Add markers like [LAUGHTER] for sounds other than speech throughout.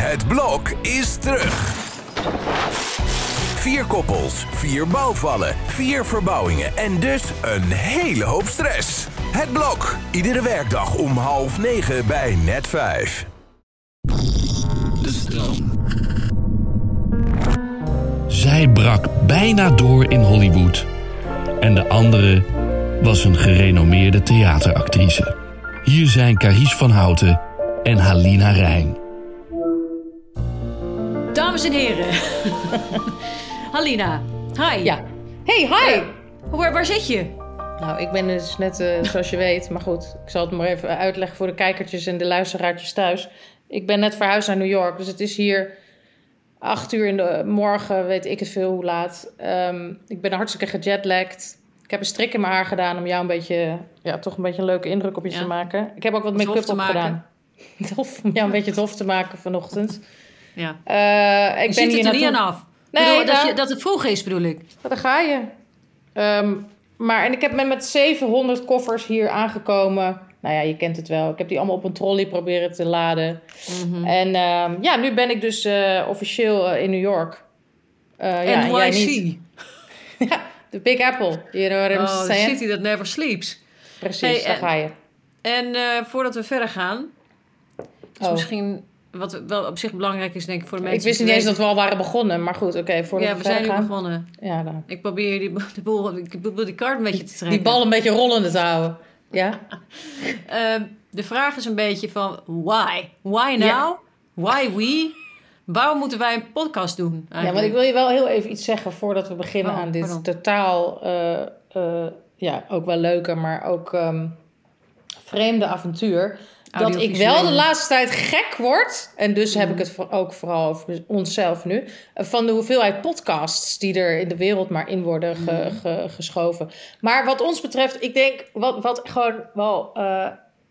Het blok is terug. Vier koppels, vier bouwvallen, vier verbouwingen en dus een hele hoop stress. Het blok, iedere werkdag om half negen bij net vijf. De stroom. Zij brak bijna door in Hollywood. En de andere was een gerenommeerde theateractrice. Hier zijn Carice van Houten en Halina Rijn. Dames en heren. [LAUGHS] Halina, hi. Ja. Hey, hi! Waar, waar zit je? Nou, ik ben dus net, eh, zoals je [LAUGHS] weet, maar goed, ik zal het maar even uitleggen voor de kijkertjes en de luisteraartjes thuis. Ik ben net verhuisd naar New York, dus het is hier acht uur in de morgen, weet ik het veel hoe laat. Ehm, ik ben hartstikke gejetlagd. Ik heb een strik in mijn haar gedaan om jou een beetje, ja, toch een beetje een leuke indruk op je Ja. te maken. Ik heb ook wat make-up op gedaan. Tof, om jou een beetje tof te maken vanochtend. Ja. Eh, ik Je ben ziet hier het er niet aan af. Nee, dat, nou- je, dat het vroeg is, bedoel ik. Ja, daar ga je. Ehm, maar en ik heb ben met 700 koffers hier aangekomen. Nou ja, je kent het wel. Ik heb die allemaal op een trolley proberen te laden. Mhm. En ehm, ja, nu ben ik dus eh, officieel eh, in New York. Eh, ja, en jij niet. [LAUGHS] NYC. De Big Apple. You know what I'm Oh, the saying? city that never sleeps. Precies, Hey, daar en- ga je. En voordat we verder gaan... is Oh. misschien... Wat wel op zich belangrijk is, denk ik, voor de Ik mensen... wist om niet eens dat we al waren begonnen. Maar goed, oké, voordat Ja, we, we zijn nu begonnen. Ja, dan. Ik probeer die, de boel, ik probeer die kaart een beetje te trekken. Die bal een beetje rollende te houden. Ja? [LAUGHS] Ehm, de vraag is een beetje van why? Why now? Ja. Why we? Waarom moeten wij een podcast doen? Ja, want ik wil je wel heel even iets zeggen voordat we beginnen Oh, aan dit pardon. totaal, eh, eh, ja, ook wel leuke, maar ook ehm, vreemde avontuur. Dat ik wel de laatste tijd gek word, en dus heb ik het ook vooral over onszelf nu, van de hoeveelheid podcasts die er in de wereld maar in worden ge- ge- geschoven. Maar wat ons betreft, ik denk, wat, wat gewoon wel, eh,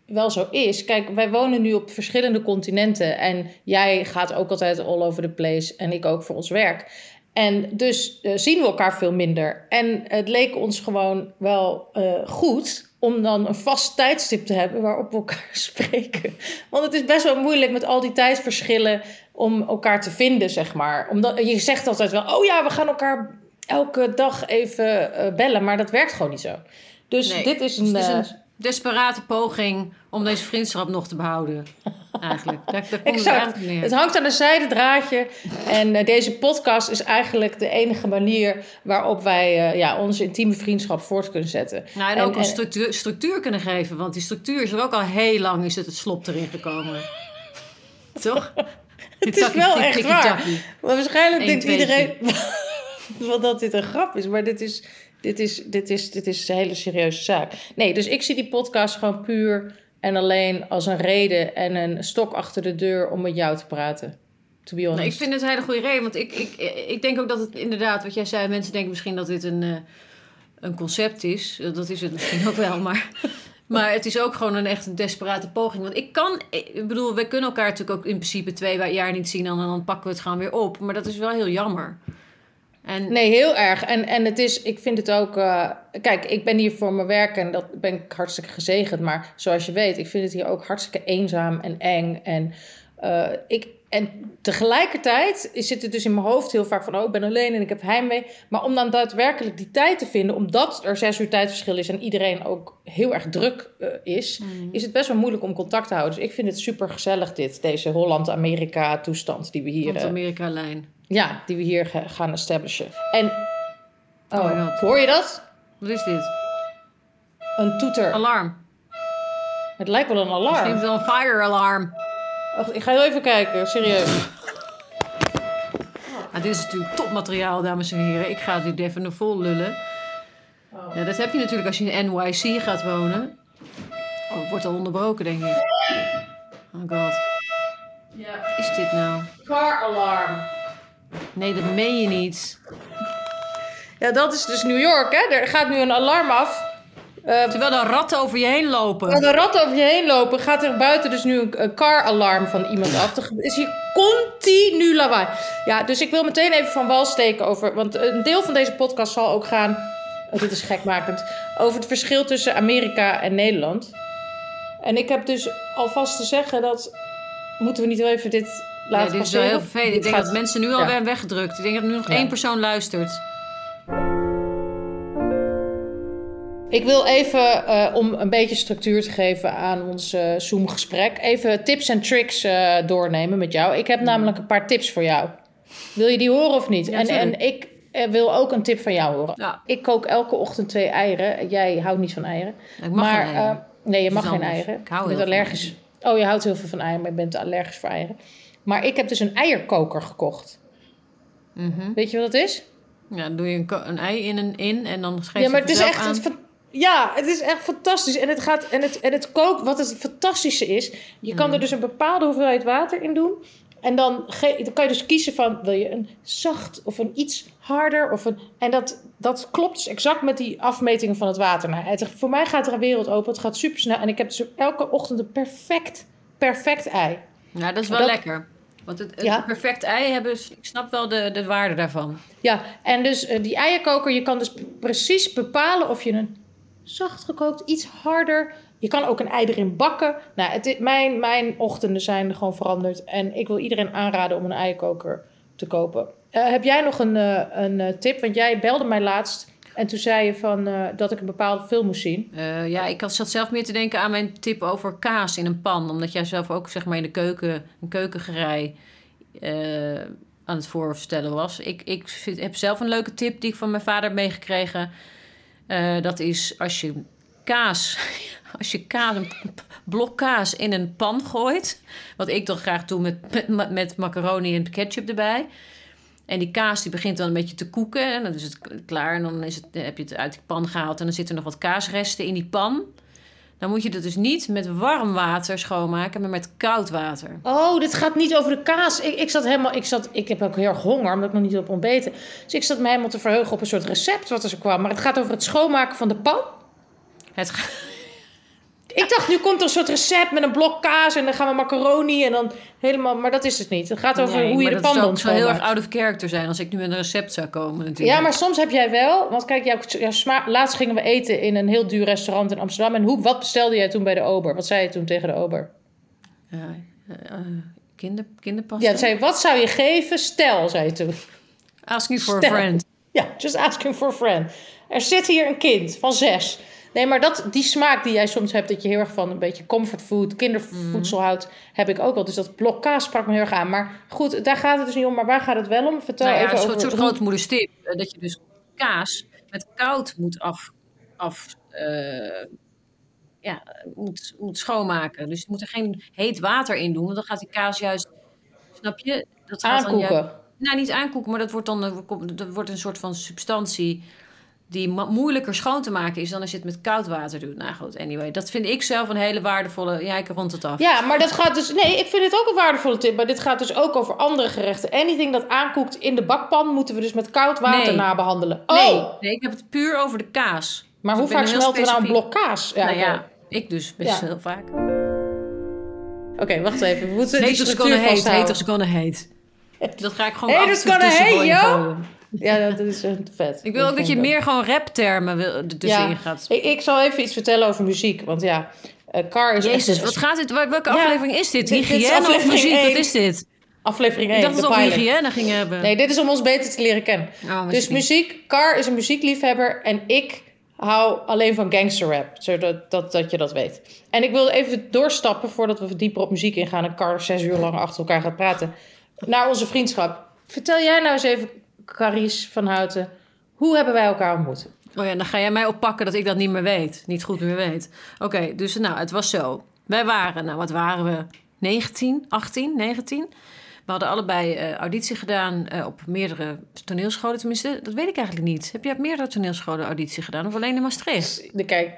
wel zo is. Kijk, wij wonen nu op verschillende continenten en jij gaat ook altijd all over the place en ik ook voor ons werk. En dus eh, zien we elkaar veel minder. En het leek ons gewoon wel eh, goed om dan een vast tijdstip te hebben waarop we elkaar [LAUGHS] spreken. Want het is best wel moeilijk met al die tijdverschillen om elkaar te vinden, zeg maar. Omdat, je zegt altijd wel, oh ja, we gaan elkaar elke dag even eh, bellen. Maar dat werkt gewoon niet zo. Dus Nee, dit is dus een... het is eh, een desperate poging om deze vriendschap nog te behouden. [LAUGHS] Eigenlijk. Daar, daar komt het Exact. eigenlijk neer. Het hangt aan een zijdendraadje. En eh, deze podcast is eigenlijk de enige manier waarop wij eh, ja, onze intieme vriendschap voort kunnen zetten. Nou, en En- ook een en- structuur, structuur kunnen geven. Want die structuur is er ook al heel lang is het, het slop erin gekomen. Toch? [LAUGHS] Het is wel echt waar. Maar waarschijnlijk denkt iedereen [LAUGHS] wel dat dit een grap is. Maar dit is, dit, is, dit, is, dit is een hele serieuze zaak. Nee, dus ik zie die podcast gewoon puur en alleen als een reden en een stok achter de deur om met jou te praten. To be honest. Nou, ik vind het een hele goede reden. Want ik, ik, ik denk ook dat het inderdaad, wat jij zei, mensen denken misschien dat dit een, eh, een concept is. Dat is het misschien ook wel, maar. [LAUGHS] Maar het is ook gewoon een echt een desperate poging. Want ik kan, ik bedoel, we kunnen elkaar natuurlijk ook in principe twee jaar niet zien en dan pakken we het gewoon weer op. Maar dat is wel heel jammer. En Nee, heel erg. En, en het is, ik vind het ook. eh, kijk, ik ben hier voor mijn werk en dat ben ik hartstikke gezegend. Maar zoals je weet, ik vind het hier ook hartstikke eenzaam en eng. En, eh, ik, en tegelijkertijd zit het dus in mijn hoofd heel vaak van: oh, ik ben alleen en ik heb heimwee. Maar om dan daadwerkelijk die tijd te vinden, omdat er zes uur tijdverschil is en iedereen ook heel erg druk eh, is, is het best wel moeilijk om contact te houden. Dus ik vind het super gezellig, dit, deze Holland-Amerika-toestand die we hier. de eh, Amerika-lijn. Ja, die we hier ga- gaan establishen. En oh, Oh, hoor je dat? Wat is dit? Een toeter. Alarm. Het lijkt wel een Misschien is alarm. het wel een fire alarm. Ik ga heel even kijken, serieus. Nou, dit is natuurlijk topmateriaal, dames en heren. Ik ga dit even vol lullen. Ja, dat heb je natuurlijk als je in NYC gaat wonen. Oh, het wordt al onderbroken, denk ik. Oh god. Ja. Wat is dit nou? Car alarm. Nee, dat meen je niet. Ja, dat is dus New York, hè? Er gaat nu een alarm af. Eh, Terwijl er ratten over je heen lopen. Terwijl de ratten over je heen lopen, gaat er buiten dus nu een, een car-alarm van iemand af. Er is hier continu lawaai. Ja, dus ik wil meteen even van wal steken over... Want een deel van deze podcast zal ook gaan... Oh, dit is gekmakend. Over het verschil tussen Amerika en Nederland. En ik heb dus alvast te zeggen dat... Moeten we niet wel even dit laat Ja, dit is wel heel vervelend. Ik denk gaat- dat mensen nu al ja. weggedrukt. Ik denk dat nu nog Ja. één persoon luistert. Ik wil even, eh, om een beetje structuur te geven aan ons eh, Zoom-gesprek, even tips en tricks eh, doornemen met jou. Ik heb namelijk een paar tips voor jou. Wil je die horen of niet? Ja, en, en ik wil ook een tip van jou horen. Ja. Ik kook elke ochtend twee eieren. Jij houdt niet van eieren. Ik mag maar, geen eieren. nee, je mag geen eieren. Ik hou je bent allergisch. Oh, je houdt heel veel van eieren, maar je bent allergisch voor eieren. Maar ik heb dus een eierkoker gekocht. Mhm. Weet je wat dat is? Ja, dan doe je een, een ei in en in en dan schrijf Ja, je maar het is echt. aan. Het, ja, het is echt fantastisch. En het gaat. En het, en het kookt. Wat het fantastische is. Je kan Mm. er dus een bepaalde hoeveelheid water in doen. En dan, dan kan je dus kiezen van. Wil je een zacht of een iets harder? Of een, en dat, dat klopt dus exact met die afmetingen van het water. Nou, het, voor mij gaat er een wereld open. Het gaat super snel. En ik heb dus elke ochtend een perfect, perfect ei. Ja, dat is wel Dat- lekker. Want het, het Ja. perfect ei hebben, ik snap wel de, de waarde daarvan. Ja, en dus eh, die eierkoker, je kan dus precies bepalen of je een zacht gekookt, iets harder. Je kan ook een ei erin bakken. Nou, het, mijn, mijn ochtenden zijn gewoon veranderd. En ik wil iedereen aanraden om een eierkoker te kopen. Eh, heb jij nog een, eh, een tip? Want jij belde mij laatst en toen zei je van, eh, dat ik een bepaalde film moest zien. Eh, ja, ik zat zelf meer te denken aan mijn tip over kaas in een pan. Omdat jij zelf ook zeg maar in de keuken, een keukengerei eh, aan het voorstellen was. Ik, ik heb zelf een leuke tip die ik van mijn vader meegekregen. Dat is als je kaas, [LAUGHS] als je kaas, een blok kaas in een pan gooit. Wat ik toch graag doe met, met macaroni en ketchup erbij. En die kaas die begint dan een beetje te koeken. En dan is het klaar. En dan is het, heb je het uit die pan gehaald. En dan zitten nog wat kaasresten in die pan. Dan moet je dat dus niet met warm water schoonmaken, maar met koud water. Oh, dit gaat niet over de kaas. Ik, ik zat helemaal, ik, zat, ik heb ook heel erg honger, omdat ik nog niet op ontbeten. Dus ik zat me helemaal te verheugen op een soort recept wat er zo kwam. Maar het gaat over het schoonmaken van de pan. Het ga- Ik dacht, nu komt er een soort recept met een blok kaas en dan gaan we macaroni en dan helemaal... Maar dat is het niet. Het gaat over Nee, hoe je de pan zou, dan zou heel erg out of character zijn als ik nu met een recept zou komen natuurlijk. Ja, maar soms heb jij wel... Want kijk, jouw, laatst gingen we eten in een heel duur restaurant in Amsterdam. En hoe, wat bestelde jij toen bij de ober? Wat zei je toen tegen de ober? Ja, eh, eh, kinder, kinderpasta? Ja, zei wat zou je geven? Stel, zei je toen. Asking for a friend. Ja, just asking for a friend. Er zit hier een kind van zes. Nee, maar dat, die smaak die jij soms hebt, dat je heel erg van een beetje comfortfood, kindervoedsel houdt, heb ik ook wel. Dus dat blok kaas sprak me heel erg aan. Maar goed, daar gaat het dus niet om. Maar waar gaat het wel om? Vertel Nou ja, even een over... soort, soort hoe- grootmoederstip. eh, Dat je dus kaas met koud moet af... af eh, ja, moet, moet schoonmaken. Dus je moet er geen heet water in doen. Want dan gaat die kaas juist... Snap je? Dat gaat dan Aankoeken. juist- nou, niet aankoeken, maar dat wordt dan komt- dat wordt een soort van substantie die moeilijker schoon te maken is dan als je het met koud water doet. Nou goed, anyway. Dat vind ik zelf een hele waardevolle... Ja, ik rond het af. Ja, maar dat gaat dus... Nee, ik vind het ook een waardevolle tip. Maar dit gaat dus ook over andere gerechten. Anything dat aankoekt in de bakpan... moeten we dus met koud water Nee. nabehandelen. Oh, Nee, nee, ik heb het puur over de kaas. maar Dus hoe vaak smelten we nou een blok kaas? Ja, nou ja, ik dus best Ja. heel vaak. Oké, wacht even. We moeten Haters gonna hate, vasthouden. haters gonna hate. Dat ga ik gewoon Haters af en toe tussendoor. Ja, dat is uh, vet. Ik wil ook dat je meer gewoon raptermen wil- er tussenin gaat. Ik, ik zal even iets vertellen over muziek. Want ja, eh Car is Jezus, echt... wat gaat dit? Wel- Welke Ja, aflevering is dit? dit- dit is Hygiëne of muziek? Wat is dit? Aflevering 1, Ik dacht dat we over hygiëne gingen hebben. Nee, dit is om ons beter te leren kennen. Oh, dus muziek, Car is een muziekliefhebber en ik hou alleen van gangsterrap, zodat dat, dat je dat weet. En ik wilde even doorstappen voordat we dieper op muziek ingaan en Car zes uur lang achter elkaar gaat praten, naar onze vriendschap. Vertel jij nou eens even, Carice van Houten, hoe hebben wij elkaar ontmoet? Oh ja, dan ga jij mij oppakken dat ik dat niet meer weet. Niet goed meer weet. Oké, dus nou, het was zo. Wij waren, nou wat waren we? 19, 18, 19? We hadden allebei eh, auditie gedaan eh, op meerdere toneelscholen. Tenminste, dat weet ik eigenlijk niet. Heb jij op meerdere toneelscholen auditie gedaan? Of alleen in Maastricht? De, kijk,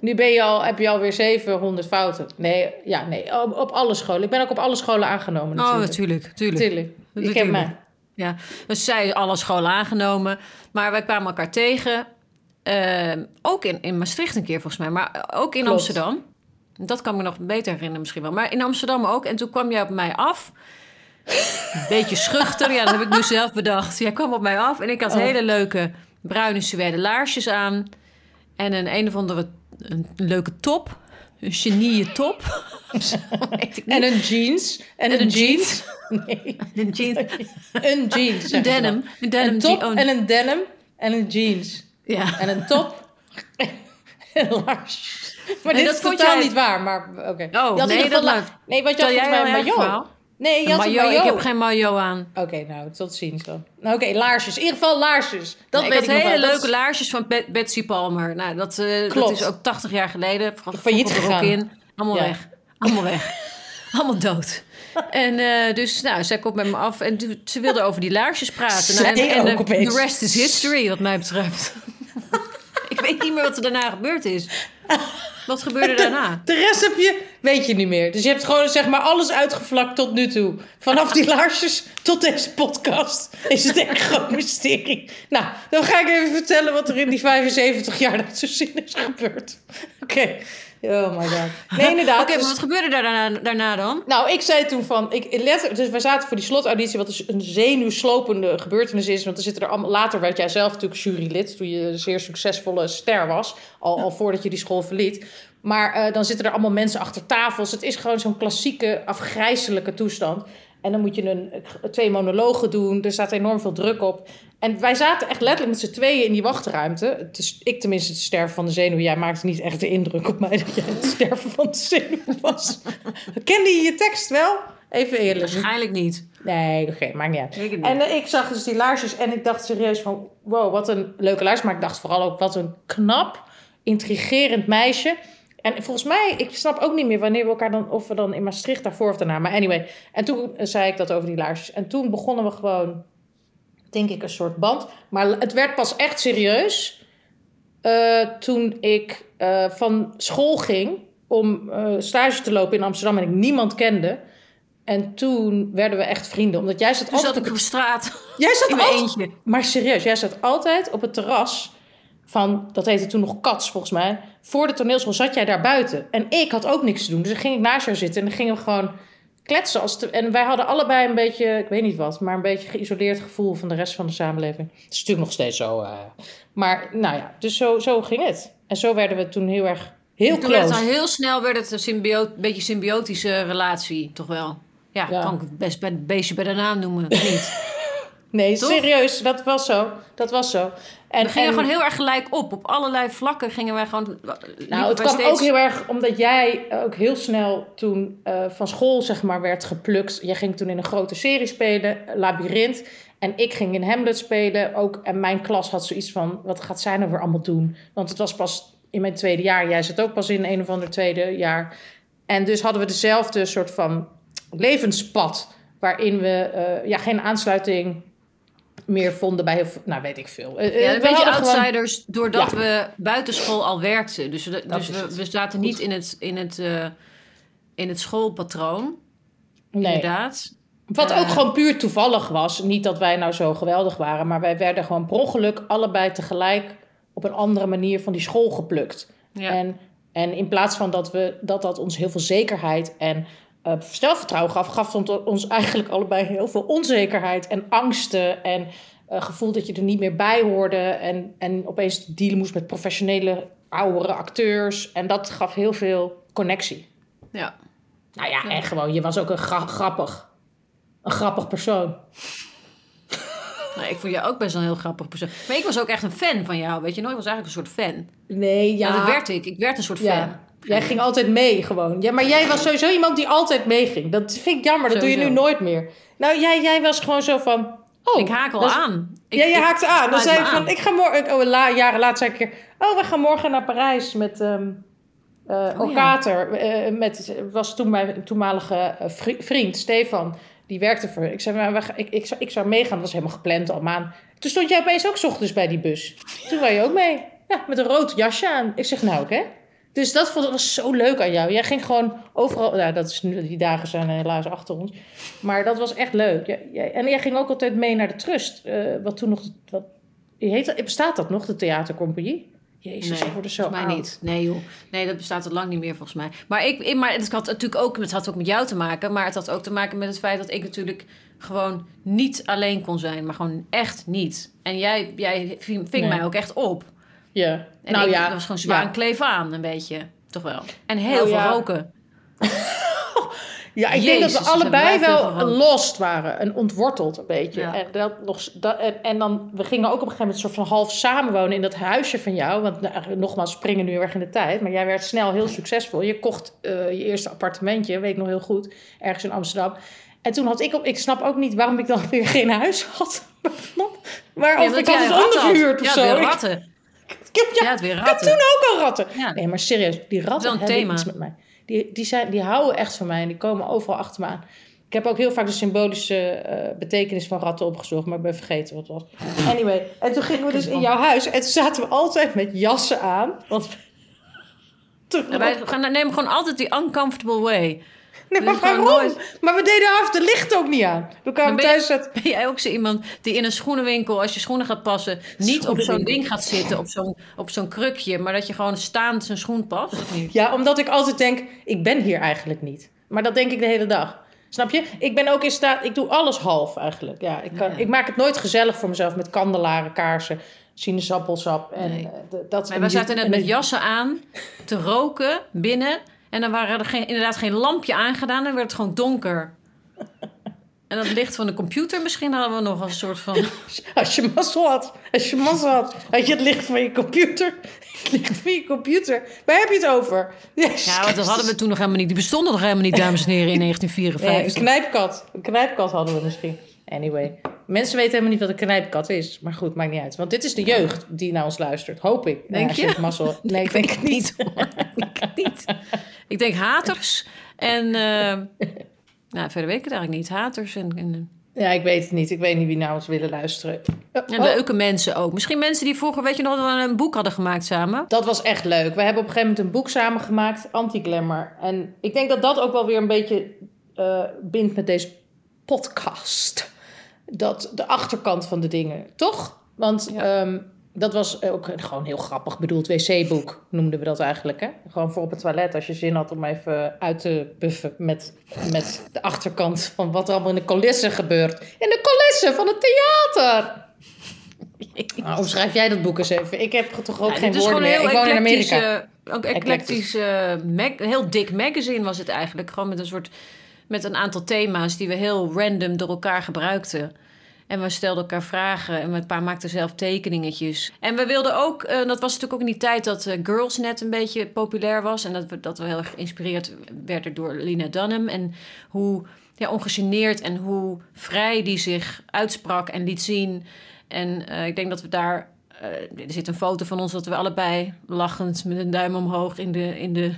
nu ben je al, heb je alweer 700 fouten. Nee, ja, nee, op, op alle scholen. Ik ben ook op alle scholen aangenomen Oh, natuurlijk. natuurlijk. natuurlijk. Natuurlijk. Je kent Natuurlijk. mij. Ja, dus zij alle scholen aangenomen. Maar wij kwamen elkaar tegen. Ehm, ook in, in Maastricht een keer volgens mij. Maar ook in Klopt. Amsterdam. Dat kan ik me nog beter herinneren misschien wel. Maar in Amsterdam ook. En toen kwam jij op mij af. Een beetje schuchter. Ja, dat heb ik nu zelf bedacht. Jij kwam op mij af. En ik had Oh. hele leuke bruine suède laarsjes aan. En een een of andere een leuke top. Een genie top. En een jeans. En, En een jeans. Nee, een jeans. een jeans. Een denim. Een denim. Een top oh, en een denim en een jeans. ja. En een top en. [LAUGHS] Maar Nee, dit dat is totaal jij- niet waar, maar oké. Had in nee, dat geval la- maakt- Nee, want je had Vertel volgens mij jij een maillot. Nee, je een. Ik heb geen maillot aan. Oké, nou, tot ziens dan. Nou, oké, laarsjes. In ieder geval laarsjes. Dat weet had ik hele wel. Dat leuke is- laarsjes van Bet- Betsy Palmer. Nou, dat, eh, dat is ook 80 jaar geleden. Failliet de gegaan. in. Allemaal Ja. weg. Allemaal weg. [LAUGHS] Allemaal dood. En eh, dus, nou, zij komt met me af en ze wilde over die laarsjes praten. Nou, en, en, the rest is history, wat mij betreft. [LAUGHS] ik weet niet meer wat er daarna gebeurd is. [LAUGHS] Wat gebeurde daarna? De rest heb je, weet je niet meer. Dus je hebt gewoon zeg maar alles uitgevlakt tot nu toe. Vanaf die laarsjes tot deze podcast is het echt een groot mysterie. Nou, dan ga ik even vertellen wat er in die 75 jaar dat zo zin is gebeurd. Oké. Oh my god. Nee, inderdaad. Oké, dus- maar wat gebeurde daar daarna, daarna dan? Nou, ik zei toen van, ik let, dus wij zaten voor die slotauditie, wat dus een zenuwslopende gebeurtenis is. Want er zitten er allemaal, later werd jij zelf natuurlijk jurylid, toen je een zeer succesvolle ster was, al, al voordat je die school verliet. Maar eh, dan zitten er allemaal mensen achter tafels. Het is gewoon zo'n klassieke, afgrijzelijke toestand. En dan moet je een, twee monologen doen. Er staat enorm veel druk op. En wij zaten echt letterlijk met z'n tweeën in die wachtruimte. Het ik tenminste te sterven van de zenuw. Jij maakte niet echt de indruk op mij dat jij het sterven van de zenuw was. Kende je je tekst wel? Even eerlijk. Waarschijnlijk niet. Nee, oké, maakt niet uit. Ik. En eh, ik zag dus die laarsjes en ik dacht serieus van... wow, wat een leuke laars. Maar ik dacht vooral ook wat een knap, intrigerend meisje. En volgens mij, ik snap ook niet meer wanneer we elkaar dan... of we dan in Maastricht daarvoor of daarna. Maar anyway, en toen zei ik dat over die laarsjes. En toen begonnen we gewoon, denk ik, een soort band. Maar het werd pas echt serieus... eh, toen ik eh, van school ging om eh, stage te lopen in Amsterdam... en ik niemand kende... En toen werden we echt vrienden. Omdat jij zat Toen altijd zat op ik op straat Jij zat altijd... eentje. Maar serieus, jij zat altijd op het terras van... Dat heette toen nog Kats, volgens mij. Voor de toneelschool zat jij daar buiten. En ik had ook niks te doen. Dus dan ging ik naast jou zitten en dan gingen we gewoon kletsen. Als te- en wij hadden allebei een beetje, ik weet niet wat... maar een beetje geïsoleerd gevoel van de rest van de samenleving. Het is natuurlijk nog steeds zo. eh. Maar nou ja, dus zo, zo ging het. En zo werden we toen heel erg... Heel Toen close. heel snel werd het een symbio beetje symbiotische relatie, toch wel? Ja, Ja. kan ik het best bij beestje bij de naam noemen, niet? [LAUGHS] Nee, Toch? serieus, dat was zo. Dat was zo. En, We gingen en- gewoon heel erg gelijk op. Op allerlei vlakken gingen wij gewoon... Nou, het kwam ook heel erg omdat jij ook heel snel toen eh, van school zeg maar werd geplukt. Jij ging toen in een grote serie spelen, Labyrinth. En ik ging in Hamlet spelen ook. En mijn klas had zoiets van, wat gaat zij nou weer allemaal doen? Want het was pas in mijn tweede jaar. Jij zat ook pas in een of ander tweede jaar. En dus hadden we dezelfde soort van levenspad. Waarin we eh, ja, geen aansluiting meer vonden bij heel veel... Nou, weet ik veel. Eh, eh, Ja, we een beetje hadden gewoon- outsiders, doordat Ja. we buitenschool al werkten. Dus, we, dus we, we zaten niet in het, in, het, eh, in het schoolpatroon, Nee. inderdaad. Wat ook Eh. gewoon puur toevallig was. Niet dat wij nou zo geweldig waren, maar wij werden gewoon per ongeluk allebei tegelijk op een andere manier van die school geplukt. Ja. En, en in plaats van dat, we, dat dat ons heel veel zekerheid en eh, zelfvertrouwen gaf, gaf ons eigenlijk allebei heel veel onzekerheid en angsten en eh, gevoel dat je er niet meer bij hoorde en, en opeens dealen moest met professionele oudere acteurs. En dat gaf heel veel connectie. ja. Nou ja, en gewoon, je was ook een gra- grappig, een grappig persoon. Ik vond jou ook best wel een heel grappig persoon. Maar ik was ook echt een fan van jou, weet je nog? Ik was eigenlijk een soort fan. Nee, Ja, dat werd ik. Ik werd een soort fan. ja. Jij ging altijd mee gewoon. Ja, maar jij was sowieso iemand die altijd meeging. Dat vind ik jammer, dat doe je nu nooit meer. Nou, jij, jij was gewoon zo van... Oh, Ik haak al aan. Ik, ja, je haakte aan. Dan zei je van, aan. ik ga morgen... Oh, la, jaren later zei ik een keer... Oh, we gaan morgen naar Parijs met... Oh, ja. Okater. Eh, met, was toen mijn toenmalige eh, vri- vriend, Stefan. Die werkte voor... Ik zei, maar ik, ik, zou, ik zou meegaan. Dat was helemaal gepland al maan. Toen stond jij opeens ook ochtends bij die bus. Toen wou je ook mee. Ja, met een rood jasje aan. Ik zeg, nou, oké. Dus dat vond ik was zo leuk aan jou. Jij ging gewoon overal... Ja, dat is nu, die dagen zijn helaas achter ons. Maar dat was echt leuk. Jij- jij- en jij ging ook altijd mee naar de Trust. eh, wat toen nog... Wat, heet bestaat dat nog, de theatercompagnie? Jezus, Nee, ik word er zo volgens mij oud. niet. Nee, joh. Nee, dat bestaat al lang niet meer volgens mij. Maar, ik, maar het had natuurlijk ook, het had ook met jou te maken. Maar het had ook te maken met het feit dat ik natuurlijk gewoon niet alleen kon zijn. Maar gewoon echt niet. En jij, jij ving, ving Nee. mij ook echt op. Ja. En nou ik ja. was gewoon zwaar ja. kleef aan, een beetje. toch wel. En heel Nou veel ja. roken. [LAUGHS] Ja, ik denk dat we allebei wel lost waren. En ontworteld een beetje. Ja. En, dat nog, dat, en, en dan, we gingen ook op een gegeven moment soort van half samenwonen in dat huisje van jou. Want nou, nogmaals, springen nu erg in de tijd. Maar jij werd snel heel succesvol. Je kocht eh, je eerste appartementje, weet ik nog heel goed. Ergens in Amsterdam. En toen had ik, op- ik snap ook niet waarom ik dan [LAUGHS] weer geen huis had. [LAUGHS] Maar of ik had het onderverhuurd of ja, zo. weer ratten. Ik heb, ja, Ja, weer ratten. toen ook al ratten. Ja. Nee, maar serieus, die ratten hebben thema. iets met mij. Die, die, zijn, die houden echt van mij en die komen overal achter me aan. Ik heb ook heel vaak de symbolische eh, betekenis van ratten opgezocht, maar ik ben vergeten wat het was. Anyway, en toen gingen we dus in jouw huis en toen zaten we altijd met jassen aan. Want wij gaan, nemen gewoon altijd die uncomfortable way. [LAUGHS] nee, maar waarom? nooit- Maar we deden half de licht ook niet aan. We kwamen je- thuis Ben jij ook zo iemand die in een schoenenwinkel, als je schoenen gaat passen, niet op zo'n ding gaat zitten, op zo'n, op zo'n krukje, maar dat je gewoon staand zijn schoen past? Ja, omdat ik altijd denk, ik ben hier eigenlijk niet. Maar dat denk ik de hele dag. Snap je? Ik ben ook in staat, ik doe alles half eigenlijk. Ja, ik, kan, Ja. ik maak het nooit gezellig voor mezelf met kandelaren, kaarsen, sinaasappelsap. En, Nee. eh, dat, Maar we zaten net met jassen aan, te roken binnen. En dan waren er geen, inderdaad geen lampje aangedaan en werd het gewoon donker. En dat licht van de computer, misschien hadden we nog een soort van... [LAUGHS] Als je mazzel had, als je mazzel had, had je het licht van je computer. Het licht van je computer. Waar heb je het over? Ja, want dat hadden we toen nog helemaal niet. Die bestonden nog helemaal niet, dames en heren, in [LAUGHS] Nee, een 1954. knijpkat. Een knijpkat hadden we misschien. Anyway. Mensen weten helemaal niet wat een knijpkat is. Maar goed, maakt niet uit. Want dit is de jeugd die naar ons luistert. Hoop ik. Denk je? mazzel... [LAUGHS] Nee, ik denk het niet. hoor. [LAUGHS] [LAUGHS] Ik niet. Ik denk haters. En eh, nou, verder weet ik het eigenlijk niet. Haters en, en, Ja, ik weet het niet. Ik weet niet wie naar ons willen luisteren. Eh, en oh, leuke mensen ook. Misschien mensen die vroeger, weet je nog, een boek hadden gemaakt samen. dat was echt leuk. We hebben op een gegeven moment een boek samen gemaakt. Anti-glamour. En ik denk dat dat ook wel weer een beetje eh, bindt met deze podcast. Dat de achterkant van de dingen. Toch? Want Ja. ehm, dat was ook gewoon heel grappig bedoeld wc-boek, noemden we dat eigenlijk. Hè? Gewoon voor op het toilet, als je zin had om even uit te buffen met, met de achterkant van wat er allemaal in de coulissen gebeurt. In de coulissen van het theater! [LAUGHS] Nou, omschrijf jij dat boek eens even. Ik heb toch ook Ja, geen woorden meer. Ik woon in Amerika. ook eclectisch, eh, mag- heel dik magazine was het eigenlijk. Gewoon met een soort, met een aantal thema's die we heel random door elkaar gebruikten. En we stelden elkaar vragen en een paar maakten zelf tekeningetjes. En we wilden ook, eh, dat was natuurlijk ook in die tijd dat eh, Girlsnet een beetje populair was. En dat we, dat we heel erg geïnspireerd werden door Lina Dunham. En hoe ja, ongegeneerd en hoe vrij die zich uitsprak en liet zien. En eh, ik denk dat we daar. er zit een foto van ons dat we allebei lachend met een duim omhoog in de. In de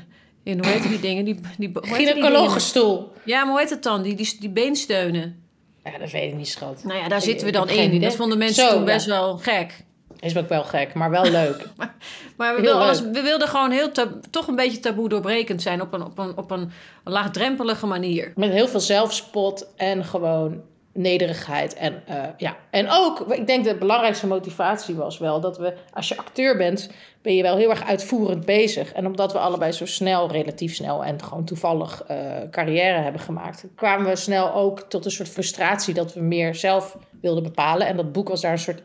in, hoe heet die dingen? Die, die? Gynaecologenstoel. Ja, maar hoe heet het dan? Die, die, die beensteunen. Ja, dat weet ik niet, schat. Nou ja, daar zitten we dan in. Dat vonden mensen Zo, toen ja. best wel gek. Is ook wel gek, maar wel leuk. [LAUGHS] Maar we, Heel wil, alles, leuk. we wilden gewoon heel toch een beetje taboe doorbrekend zijn op een, op, een, op een laagdrempelige manier. Met heel veel zelfspot en gewoon nederigheid. En, eh, ja. en ook, ik denk de belangrijkste motivatie was wel dat we, als je acteur bent, ben je wel heel erg uitvoerend bezig. En omdat we allebei zo snel, relatief snel en gewoon toevallig eh, carrière hebben gemaakt, kwamen we snel ook tot een soort frustratie dat we meer zelf wilden bepalen. En dat boek was daar een soort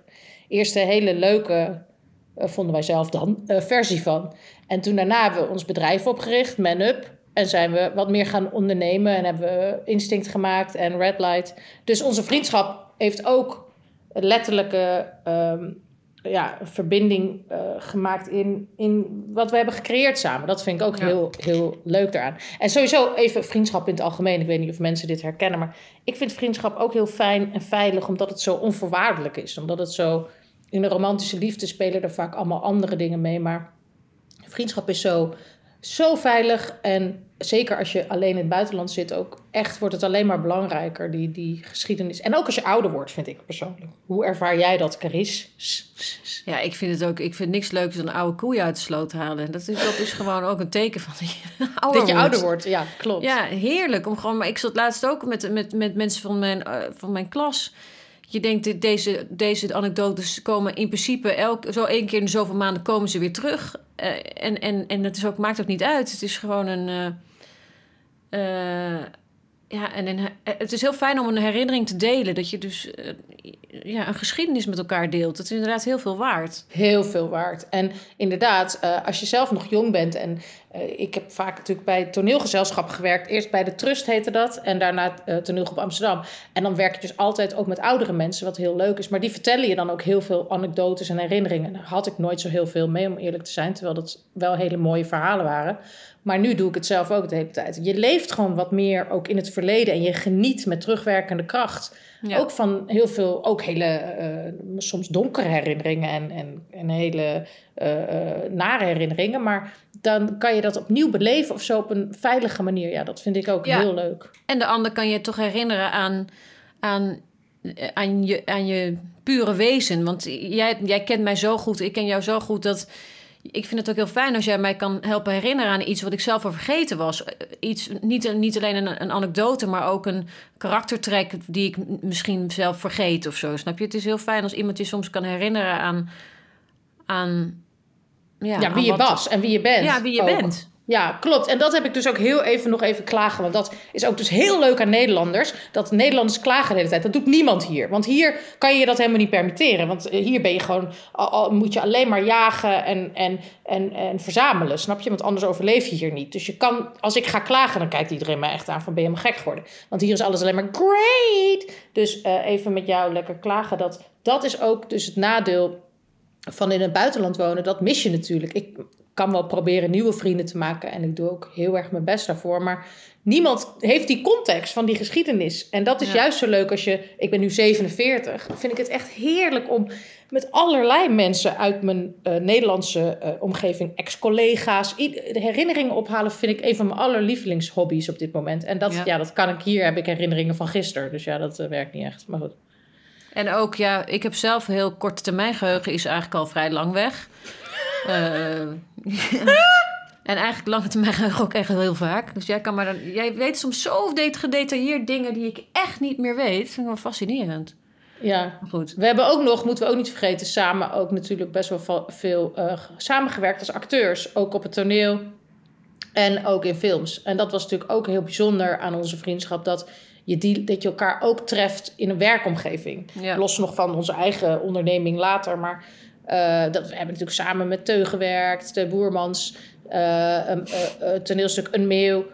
eerste hele leuke, eh, vonden wij zelf dan, versie van. En toen daarna hebben we ons bedrijf opgericht, Man Up. En zijn we wat meer gaan ondernemen en hebben we Instinct gemaakt en Red Light. Dus onze vriendschap heeft ook een letterlijke ehm, ja, verbinding eh, gemaakt in, in wat we hebben gecreëerd samen. Dat vind ik ook Ja. heel, heel leuk daaraan. En sowieso even vriendschap in het algemeen. Ik weet niet of mensen dit herkennen, maar ik vind vriendschap ook heel fijn en veilig, omdat het zo onvoorwaardelijk is. Omdat het zo in de romantische liefde spelen er vaak allemaal andere dingen mee. Maar vriendschap is zo, zo veilig. En zeker als je alleen in het buitenland zit, ook echt wordt het alleen maar belangrijker, die, die geschiedenis. En ook als je ouder wordt, vind ik persoonlijk. Hoe ervaar jij dat, Caris? Ja, ik vind het ook. Ik vind niks leukers dan oude koeien uit de sloot halen. Dat is, dat is gewoon ook een teken van dat je [LAUGHS] ouder Dat je wordt. ouder wordt, ja, klopt. Ja, heerlijk. Om gewoon, maar ik zat laatst ook met, met, met mensen van mijn, eh, van mijn klas. Je denkt, deze, deze anekdotes komen in principe elk, zo één keer in zoveel maanden komen ze weer terug. Eh, en en, en het is ook, maakt ook niet uit. Het is gewoon een. eh, eh, ja, en he- het is heel fijn om een herinnering te delen. Dat je dus ja, een geschiedenis met elkaar deelt. Dat is inderdaad heel veel waard. Heel veel waard. En inderdaad, als je zelf nog jong bent en eh, ik heb vaak natuurlijk bij toneelgezelschappen gewerkt. Eerst bij de Trust heette dat. En daarna uh, toneelgroep Amsterdam. En dan werk je dus altijd ook met oudere mensen, wat heel leuk is. Maar die vertellen je dan ook heel veel anekdotes en herinneringen. Daar had ik nooit zo heel veel mee, om eerlijk te zijn. Terwijl dat wel hele mooie verhalen waren. Maar nu doe ik het zelf ook de hele tijd. Je leeft gewoon wat meer ook in het verleden. En je geniet met terugwerkende kracht. Ja. Ook van heel veel, ook hele, uh, soms donkere herinneringen en, en, en hele uh, uh, nare herinneringen. Maar dan kan je dat opnieuw beleven of zo op een veilige manier. Ja, dat vind ik ook Ja. heel leuk. En de ander kan je toch herinneren aan, aan, aan, je, aan je pure wezen. Want jij, jij kent mij zo goed, ik ken jou zo goed dat. Ik vind het ook heel fijn als jij mij kan helpen herinneren aan iets wat ik zelf al vergeten was. Iets, niet, niet alleen een, een anekdote, maar ook een karaktertrek die ik misschien zelf vergeet of zo. Snap je? Het is heel fijn als iemand je soms kan herinneren aan. aan ja, wie je wat- was en wie je bent. Ja, wie je ook. bent. Ja, klopt. En dat heb ik dus ook heel even nog even klagen. Want dat is ook dus heel leuk aan Nederlanders. Dat Nederlanders klagen de hele tijd. Dat doet niemand hier. Want hier kan je je dat helemaal niet permitteren. Want eh, hier ben je gewoon, al, al moet je alleen maar jagen en, en, en, en verzamelen. Snap je? Want anders overleef je hier niet. Dus je kan, als ik ga klagen, dan kijkt iedereen mij echt aan van ben je helemaal gek geworden. Want hier is alles alleen maar great. Dus eh, even met jou lekker klagen. Dat, dat is ook dus het nadeel van in het buitenland wonen, dat mis je natuurlijk. Ik kan wel proberen nieuwe vrienden te maken en ik doe ook heel erg mijn best daarvoor. Maar niemand heeft die context van die geschiedenis. En dat is Ja. juist zo leuk als je, ik ben nu 47, vind ik het echt heerlijk om met allerlei mensen uit mijn eh, Nederlandse eh, omgeving, ex-collega's, herinneringen ophalen, vind ik een van mijn allerlievelingshobby's op dit moment. En dat, Ja. ja. dat kan ik hier, heb ik herinneringen van gisteren. Dus ja, dat eh, werkt niet echt. Maar goed. En ook, ja, ik heb zelf heel korte termijn geheugen, is eigenlijk al vrij lang weg. [LAUGHS] Eh, en eigenlijk lange termijn geheugen ook echt heel vaak. Dus jij kan maar dan, jij weet soms zo de- gedetailleerd dingen die ik echt niet meer weet. Dat vind ik wel fascinerend. Ja, goed. We hebben ook nog, moeten we ook niet vergeten, samen ook natuurlijk best wel veel eh, samengewerkt als acteurs. Ook op het toneel en ook in films. En dat was natuurlijk ook heel bijzonder aan onze vriendschap. Dat je, die, dat je elkaar ook treft in een werkomgeving. Ja. Los nog van onze eigen onderneming later. Maar eh, dat, we hebben natuurlijk samen met Teun gewerkt, de Boermans. eh, een eh, toneelstuk Een Meeuw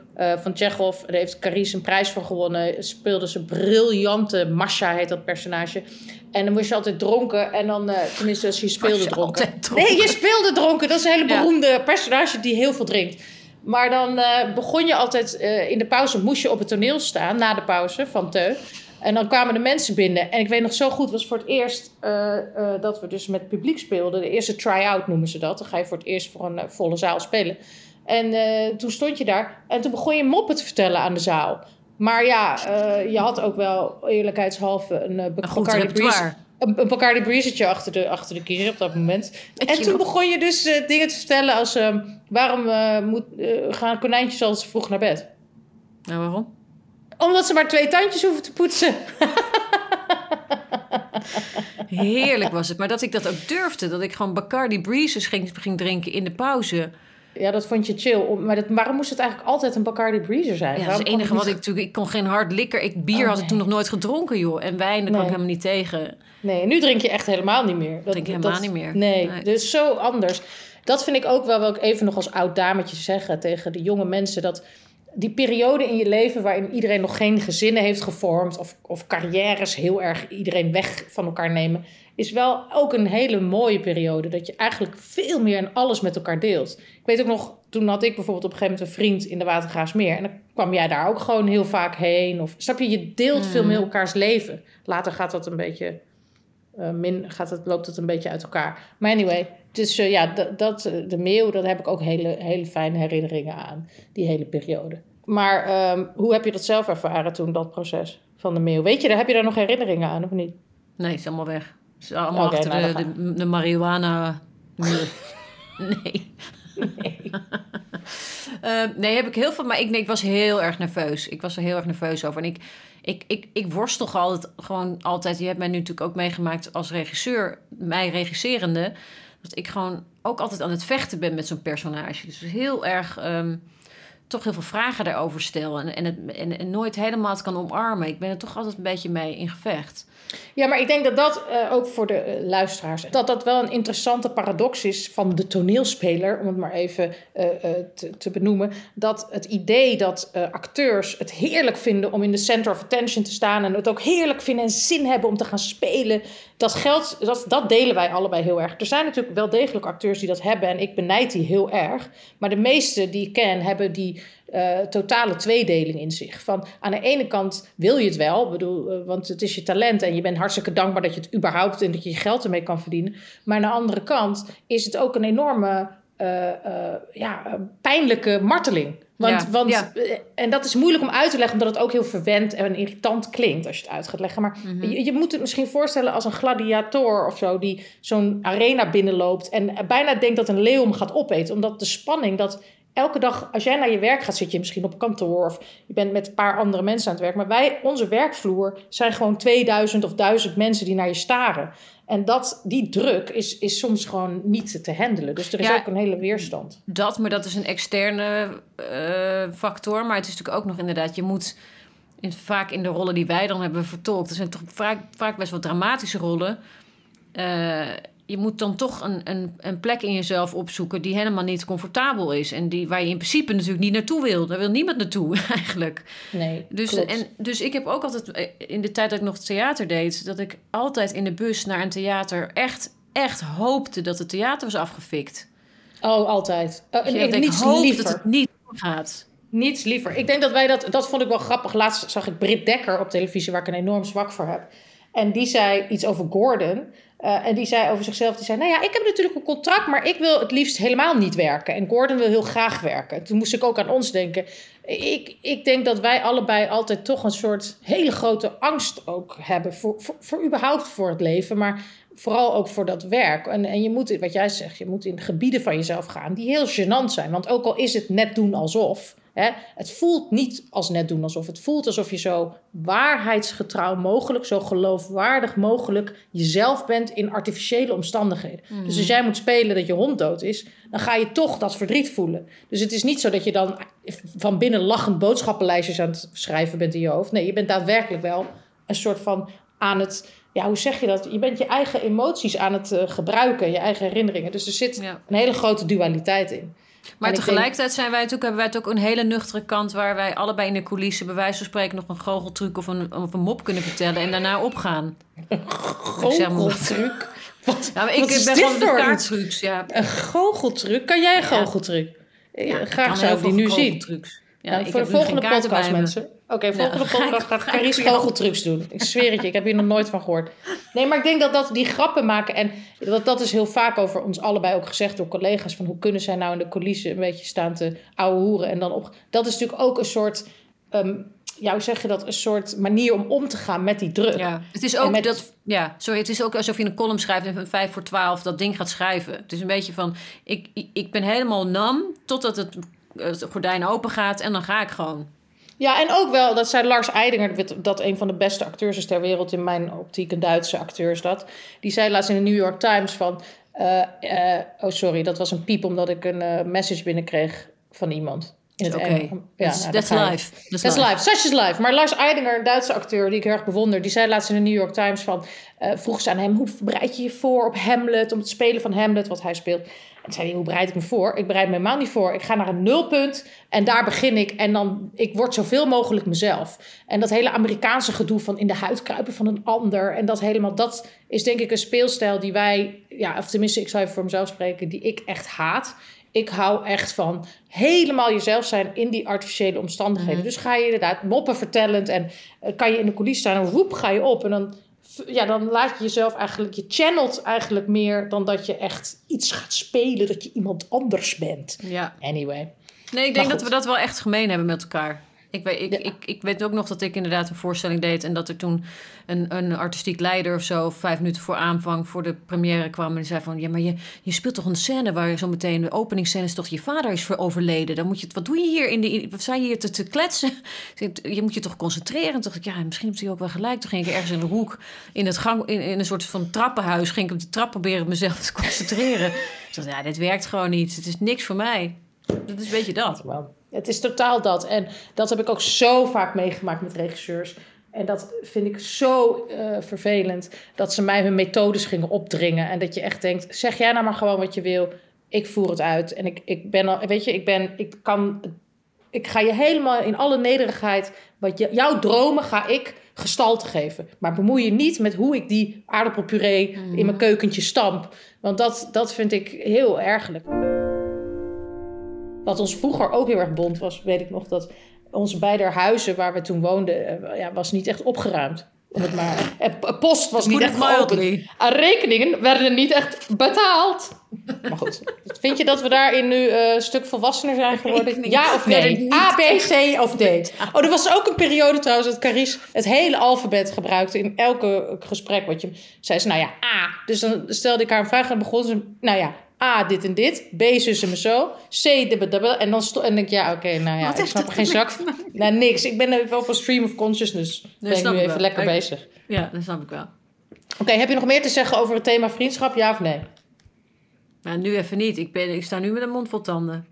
van Tsjechov. Daar heeft Carice een prijs voor gewonnen. Speelde ze briljante Masha, heet dat personage. En dan moest je altijd dronken. En dan, tenminste, als je speelde je dronken. Nee, je speelde dronken. Dat is een hele Ja. beroemde personage die heel veel drinkt. Maar dan eh, begon je altijd eh, in de pauze, moest je op het toneel staan na de pauze van Teu. En dan kwamen de mensen binnen. En ik weet nog zo goed, het was voor het eerst eh, dat we dus met publiek speelden. De eerste try-out noemen ze dat. Dan ga je voor het eerst voor een volle zaal spelen. En toen stond je daar en toen begon je moppen te vertellen aan de zaal. Maar ja, je had ook wel eerlijkheidshalve een, Een goed repertoire. Een, een Bacardi Breezertje achter de, achter de kiezer op dat moment. En toen begon je dus eh, dingen te vertellen als... ehm, waarom eh, moet, eh, gaan konijntjes altijd vroeg naar bed? Nou, waarom? Omdat ze maar twee tandjes hoeven te poetsen. Heerlijk was het. Maar dat ik dat ook durfde. Dat ik gewoon Bacardi Breezes ging, ging drinken in de pauze. Ja, dat vond je chill. Maar dat, waarom moest het eigenlijk altijd een Bacardi Breezer zijn? Ja, dat is het enige wat ik natuurlijk... Ik kon geen hard likker. Ik, bier Oh, had ik toen nog nooit gedronken, joh. En wijn, daar kan Nee. ik helemaal niet tegen. Nee, nu drink je echt helemaal niet meer. Dat, Drink ik helemaal niet meer. Nee, Nee. dus zo anders. Dat vind ik ook wel, wil ik even nog als oud dametje zeggen tegen de jonge mensen... dat die periode in je leven waarin iedereen nog geen gezinnen heeft gevormd... of, of carrières heel erg iedereen weg van elkaar nemen... is wel ook een hele mooie periode. Dat je eigenlijk veel meer en alles met elkaar deelt. Ik weet ook nog, toen had ik bijvoorbeeld op een gegeven moment een vriend in de Watergraafsmeer... en dan kwam jij daar ook gewoon heel vaak heen. Of, snap je, je deelt veel meer elkaars leven. Later gaat dat een beetje... eh, min, gaat het, loopt het een beetje uit elkaar. Maar anyway, dus eh, ja, dat, dat, eh, de meeuw, daar heb ik ook hele, hele fijne herinneringen aan. Die hele periode. Maar ehm, hoe heb je dat zelf ervaren toen, dat proces van de meeuw? Weet je, daar heb je daar nog herinneringen aan of niet? Nee, het is allemaal weg. Is allemaal achter nou, de, de, de marihuana muur. [LAUGHS] nee. [LAUGHS] Eh, nee, heb ik heel veel. Maar ik, nee, ik was heel erg nerveus. Ik was er heel erg nerveus over. En ik, ik, ik, ik worstel toch altijd, gewoon altijd. Je hebt mij nu natuurlijk ook meegemaakt als regisseur, mij regisserende. Dat ik gewoon ook altijd aan het vechten ben met zo'n personage. Dus heel erg. ehm, toch heel veel vragen daarover stel. En, en, het, en, nooit helemaal het kan omarmen. Ik ben er toch altijd een beetje mee in gevecht. Ja, maar ik denk dat dat uh, ook voor de uh, luisteraars, dat dat wel een interessante paradox is van de toneelspeler, om het maar even uh, te, te, benoemen. Dat het idee dat acteurs het heerlijk vinden om in de center of attention te staan en het ook heerlijk vinden en zin hebben om te gaan spelen, dat geldt, dat, dat delen wij allebei heel erg. Er zijn natuurlijk wel degelijk acteurs die dat hebben en ik benijd die heel erg. Maar de meeste die ik ken hebben die uh, totale tweedeling in zich. Van aan de ene kant wil je het wel, bedoel, uh, want het is je talent en je bent hartstikke dankbaar dat je het überhaupt en dat je je geld ermee kan verdienen. Maar aan de andere kant is het ook een enorme uh, ja, pijnlijke marteling. Want, Ja, want ja. en dat is moeilijk om uit te leggen, omdat het ook heel verwend en irritant klinkt als je het uit gaat leggen. Maar je, je moet het misschien voorstellen als een gladiator of zo, die zo'n arena binnenloopt en bijna denkt dat een leeuw hem gaat opeten. Omdat de spanning dat elke dag, als jij naar je werk gaat, zit je misschien op kantoor of je bent met een paar andere mensen aan het werk. Maar wij, onze werkvloer, zijn gewoon 2000 of 1000 mensen die naar je staren. En dat, die druk is, is soms gewoon niet te handelen. Dus er is Ja. ook een hele weerstand. Dat, maar dat is een externe eh, factor. Maar het is natuurlijk ook nog inderdaad, je moet in, vaak in de rollen die wij dan hebben vertolkt, dat zijn toch vaak, vaak best wel dramatische rollen. Eh, je moet dan toch een, een, een plek in jezelf opzoeken die helemaal niet comfortabel is. En die, waar je in principe natuurlijk niet naartoe wil. Daar wil niemand naartoe [LAUGHS] eigenlijk. Nee, Dus, klopt. en, dus ik heb ook altijd, eh, in de tijd dat ik nog theater deed, dat ik altijd in de bus naar een theater echt, echt hoopte dat het theater was afgefikt. Oh, altijd. Oh, en Dus ik, ik niets hoop liever. dat het niet gaat. Niets liever. Ik denk dat wij dat... Dat vond ik wel grappig. Laatst zag ik Britt Dekker op televisie... waar ik een enorm zwak voor heb. En die zei iets over Gordon. Eh, en die zei over zichzelf... Die zei, nou ja, ik heb natuurlijk een contract... maar ik wil het liefst helemaal niet werken. En Gordon wil heel graag werken. Toen moest ik ook aan ons denken. Ik, ik denk dat wij allebei altijd toch een soort... hele grote angst ook hebben... voor, voor, voor überhaupt voor het leven... maar vooral ook voor dat werk. En, en je moet, wat jij zegt, je moet in gebieden van jezelf gaan die heel gênant zijn. Want ook al is het net doen alsof, hè, het voelt niet als net doen alsof. Het voelt alsof je zo waarheidsgetrouw mogelijk, zo geloofwaardig mogelijk jezelf bent in artificiële omstandigheden. Dus als jij moet spelen dat je hond dood is, dan ga je toch dat verdriet voelen. Dus het is niet zo dat je dan van binnen lachend boodschappenlijstjes aan het schrijven bent in je hoofd. Nee, je bent daadwerkelijk wel een soort van aan het ja, hoe zeg je dat? Je bent je eigen emoties aan het eh, gebruiken, je eigen herinneringen. Dus er zit Ja. een hele grote dualiteit in. Maar En tegelijkertijd zijn wij natuurlijk, hebben wij het ook een hele nuchtere kant... waar wij allebei in de coulissen bij wijze van spreken... nog een goocheltruc of een, of een mop kunnen vertellen... en daarna opgaan. [LAUGHS] wat. Goocheltruc. Wat, ik wat is ben dit gewoon de kaarttrucs. Ja, Een goocheltruc? Kan jij een goocheltruc? Eh, ja, ik Graag zou ik die nu zien. Ja, Nou, ik voor heb de volgende podcast, mensen. Oké, volgende [LAUGHS] ga ik- podcast gaat goocheltrucs doen. Ik zweer het je, ik heb hier nog nooit van gehoord. Nee, maar ik denk dat, dat die grappen maken... en dat, dat is heel vaak over ons allebei ook gezegd door collega's... van hoe kunnen zij nou in de coulissen een beetje staan te ouwe hoeren... en dan op... Dat is natuurlijk ook een soort... ehm, ja, hoe zeg je dat? Een soort manier om om te gaan met die druk. Ja, het is ook met- dat. Ja, sorry, het is ook alsof je een column schrijft en van 5 voor 12 dat ding gaat schrijven. Het is een beetje van. Ik, ik, ik ben helemaal nam totdat het, het gordijn open gaat en dan ga ik gewoon. Ja, en ook wel, dat zei Lars Eidinger, dat- een van de beste acteurs is ter wereld in mijn optiek, een Duitse acteur is dat. Die zei laatst in de New York Times van, eh, eh, oh sorry, dat was een piep omdat ik een eh, message binnenkreeg van iemand. Oké, Engels. That's- nou, that's life. That's That's life. life. Such is life. Maar Lars Eidinger, een Duitse acteur die ik heel erg bewonder, die zei laatst in de New York Times van, eh, vroeg ze aan hem, hoe bereid je je voor op Hamlet, om het spelen van Hamlet, wat hij speelt. En zei hij, hoe bereid ik me voor? Ik bereid me helemaal niet voor. Ik ga naar een nulpunt en daar begin ik. En dan, ik word zoveel mogelijk mezelf. En dat hele Amerikaanse gedoe van in de huid kruipen van een ander. En dat helemaal, dat is denk ik een speelstijl die wij, ja, of tenminste, ik zou even voor mezelf spreken, die ik echt haat. Ik hou echt van helemaal jezelf zijn in die artificiële omstandigheden. Dus ga je inderdaad moppen vertellend en eh, kan je in de coulissen staan en roep ga je op. En dan, ja, dan laat je jezelf eigenlijk, je channelt eigenlijk meer dan dat je echt iets gaat spelen, dat je iemand anders bent. Ja. Anyway. Nee, ik denk dat we dat wel echt gemeen hebben met elkaar. Ik weet, ik, Ja. ik, ik weet ook nog dat ik inderdaad een voorstelling deed... en dat er toen een, een artistiek leider of zo... vijf minuten voor aanvang voor de première kwam... en die zei van... ja, maar je, je speelt toch een scène waar je zo meteen... de openingsscène is toch je vader is voor overleden. Dan moet je, wat doe je hier? In de, wat sta je hier te, te kletsen? [LAUGHS] Je moet je toch concentreren? En toen dacht ik, ja, misschien heeft hij ook wel gelijk. Toen ging ik ergens in de hoek... in, het gang, in, in een soort van trappenhuis... ging ik op de trap proberen mezelf te [LAUGHS] concentreren. Ik dacht, ja, dit werkt gewoon niet. Het is niks voor mij. Dat is een beetje dat. Het is totaal dat. En dat heb ik ook zo vaak meegemaakt met regisseurs. En dat vind ik zo eh, vervelend. Dat ze mij hun methodes gingen opdringen. En dat je echt denkt, zeg jij nou maar gewoon wat je wil. Ik voer het uit. En ik, ik ben al, weet je, ik ben, ik kan, ik ga je helemaal in alle nederigheid, wat jouw dromen ga ik gestalte geven. Maar bemoei je niet met hoe ik die aardappelpuree in mijn keukentje stamp. Want dat, dat vind ik heel ergelijk. Wat ons vroeger ook heel erg bond was, weet ik nog, dat onze beide huizen waar we toen woonden, eh, ja, was niet echt opgeruimd. Om het maar, [LAUGHS] post was niet echt geopend. Rekeningen werden niet echt betaald. Maar goed, vind je dat we daarin nu eh, een stuk volwassener zijn geworden? Ja of nee? A, B, C of D? Oh, er was ook een periode trouwens dat Carice het hele alfabet gebruikte in elke gesprek. Wat je zei ze, nou ja, A. Dus dan stelde ik haar een vraag en begon ze, nou ja, A, dit en dit. B, zus en me zo. C, dubbel. En dan en denk ik, ja, oké, nou ja, Wat ik snap er dat geen zak [LAUGHS] van. Nou, niks. Ik ben op een stream of consciousness. ben ik nu even wel. lekker Ik- bezig. Ja, dat snap ik wel. Oké, heb je nog meer te zeggen over het thema vriendschap, ja of nee? Maar nu even niet. Ik, ben, ik sta nu met een mond vol tanden.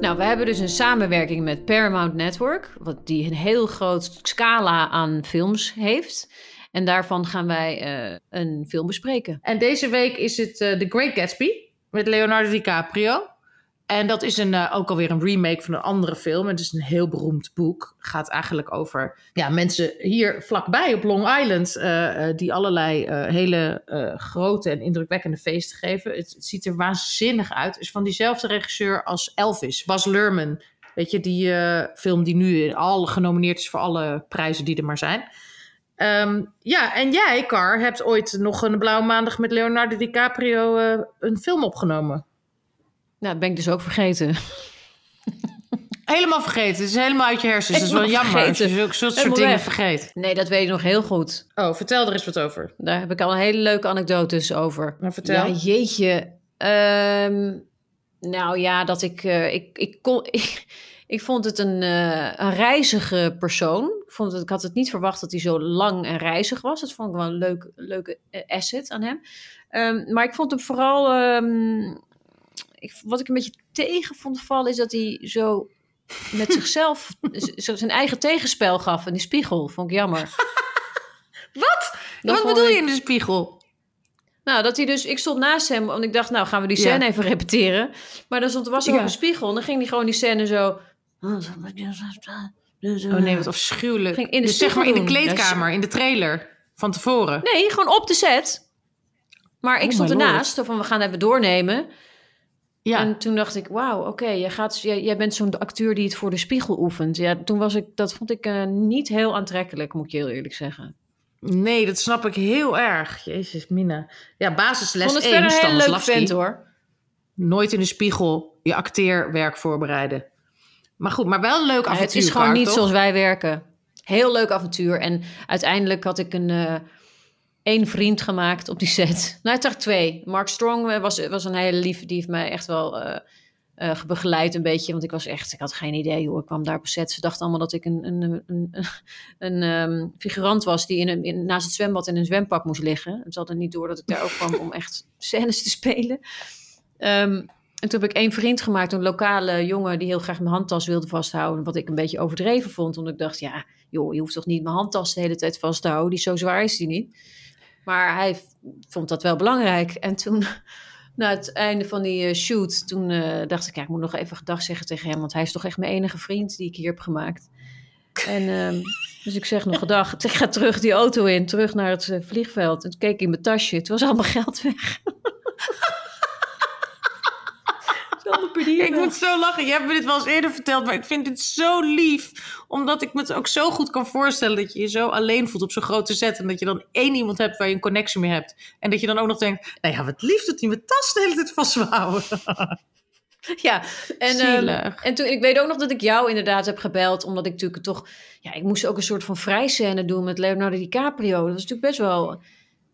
Nou, we hebben dus een samenwerking met Paramount Network, wat die een heel groot scala aan films heeft. En daarvan gaan wij eh, een film bespreken. En deze week is het eh, The Great Gatsby met Leonardo DiCaprio. En dat is een, eh, ook alweer een remake van een andere film. Het is een heel beroemd boek. Het gaat eigenlijk over ja, mensen hier vlakbij op Long Island... die allerlei hele grote en indrukwekkende feesten geven. Het, ziet er waanzinnig uit. Is van diezelfde regisseur als Elvis, Bas Luhrmann. Weet je, die film die nu al genomineerd is voor alle prijzen die er maar zijn. Ehm, ja, en jij, Car, hebt ooit nog een blauwe maandag met Leonardo DiCaprio eh, een film opgenomen. Nou, dat ben ik dus ook vergeten. [LAUGHS] Helemaal vergeten. Het is helemaal uit je hersens. Dat is wel jammer als je zulke soort Helemaal dingen weg. vergeet. Nee, dat weet ik nog heel goed. Oh, vertel er eens wat over. Daar heb ik al een hele leuke anekdotes over. Maar vertel. Ja, jeetje. Ehm, nou ja, dat ik, eh, ik, ik, kon, [LAUGHS] ik, ik vond het een, eh, een reizige persoon. Ik, vond het, ik had het niet verwacht dat hij zo lang en reizig was. Dat vond ik wel een leuk, leuke eh, asset aan hem. Ehm, maar ik vond hem vooral... ehm, ik, wat ik een beetje tegen vond vallen is dat hij zo met [LAUGHS] zichzelf zijn eigen tegenspel gaf in die spiegel. Vond ik jammer. [LAUGHS] Wat? Dat wat bedoel je in de spiegel? Nou, dat hij dus, ik stond naast hem, want ik dacht, nou gaan we die Ja. scène even repeteren. Maar dan stond, was er Ja. ook een spiegel en dan ging hij gewoon die scène zo. Oh nee, wat afschuwelijk. Ging in de dus zeg maar in de kleedkamer, in de trailer van tevoren. Nee, gewoon op de set. Maar ik Oh stond ernaast, van we gaan even doornemen. Ja. En toen dacht ik, wauw, oké, jij, gaat, jij, jij bent zo'n acteur die het voor de spiegel oefent. Ja, toen was ik, dat vond ik eh, niet heel aantrekkelijk, moet ik je heel eerlijk zeggen. Nee, dat snap ik heel erg. Jezus, Mina. Ja, Ik basisles vond het 1, verder een Stanislavski. vent hoor. Nooit in de spiegel je acteerwerk voorbereiden. Maar goed, maar wel een leuk avontuur. het is gewoon niet toch? zoals wij werken. Heel leuk avontuur. En uiteindelijk had ik een eh één vriend gemaakt op die set. [LAUGHS] Nou, toch twee. Mark Strong eh, was, was een hele lieve. Die heeft mij echt wel eh, begeleid een beetje. Want ik was echt, ik had geen idee hoe ik kwam daar op set. Ze dachten allemaal dat ik een, een, een, [LAUGHS] een, ehm, figurant was die in een, in, naast het zwembad in een zwempak moest liggen. En ze hadden niet door dat ik daar ook kwam om echt [LAUGHS] scènes te spelen. Ehm, en toen heb ik één vriend gemaakt, een lokale jongen die heel graag mijn handtas wilde vasthouden. Wat ik een beetje overdreven vond. Omdat ik dacht, ja, joh, je hoeft toch niet mijn handtas de hele tijd vast te houden. Die zo zwaar is die niet. Maar hij vond dat wel belangrijk. En toen, [LAUGHS] na het einde van die eh, shoot, toen eh, dacht ik, ja, ik moet nog even gedag zeggen tegen hem. Want hij is toch echt mijn enige vriend die ik hier heb gemaakt. En ehm, [LAUGHS] dus ik zeg nog gedag. [LAUGHS] Ik ga terug die auto in, terug naar het eh, vliegveld. En toen keek ik in mijn tasje. Het was allemaal geld weg. Ik moet zo lachen. Je hebt me dit wel eens eerder verteld, maar ik vind dit zo lief. Omdat ik me het ook zo goed kan voorstellen dat je je zo alleen voelt op zo'n grote set. En dat je dan één iemand hebt waar je een connectie mee hebt. En dat je dan ook nog denkt, nou ja, wat lief dat hij mijn tas de hele tijd vasthouden. Ja, en, ehm, en toen, ik weet ook nog dat ik jou inderdaad heb gebeld, omdat ik natuurlijk toch, ja, ik moest ook een soort van vrijscène doen met Leonardo DiCaprio. Dat was natuurlijk best wel,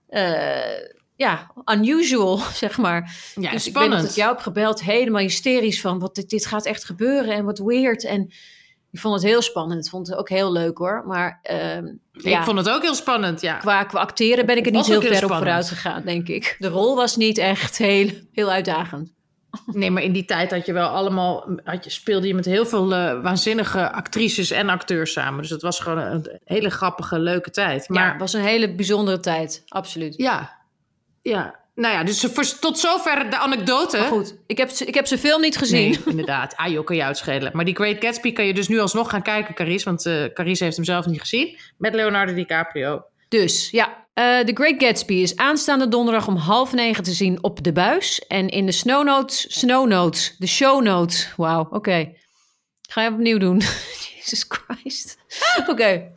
eh, ja, unusual, [LAUGHS] zeg maar. Ja, dus ik weet nog spannend. dat ik jou heb gebeld, helemaal hysterisch van, wat, dit, dit gaat echt gebeuren en wat weird. En ik vond het heel spannend, ik vond het ook heel leuk hoor, maar ehm, ja, Ik vond het ook heel spannend, ja. qua, qua acteren ben ik er niet heel ver op spannend. vooruit gegaan, denk ik. De rol was niet echt heel, heel uitdagend. Nee, maar in die tijd had je wel allemaal, had je, speelde je met heel veel eh, waanzinnige actrices en acteurs samen. Dus het was gewoon een hele grappige, leuke tijd. Maar Maar het was een hele bijzondere tijd, absoluut. ja, ja. Nou ja, dus voor, tot zover de anekdote. Maar goed, ik heb, ze- ik heb ze film niet gezien. Nee, inderdaad. Ah, joh, kan je uitschelen. Maar die Great Gatsby kan je dus nu alsnog gaan kijken, Carice. Want eh Carice heeft hem zelf niet gezien. Met Leonardo DiCaprio. Dus ja, eh The Great Gatsby is aanstaande donderdag om half negen te zien op de buis. En in de snow notes, snow notes, de show notes. Wauw, oké. Ga je opnieuw doen. [LAUGHS] Jesus Christ. Oké.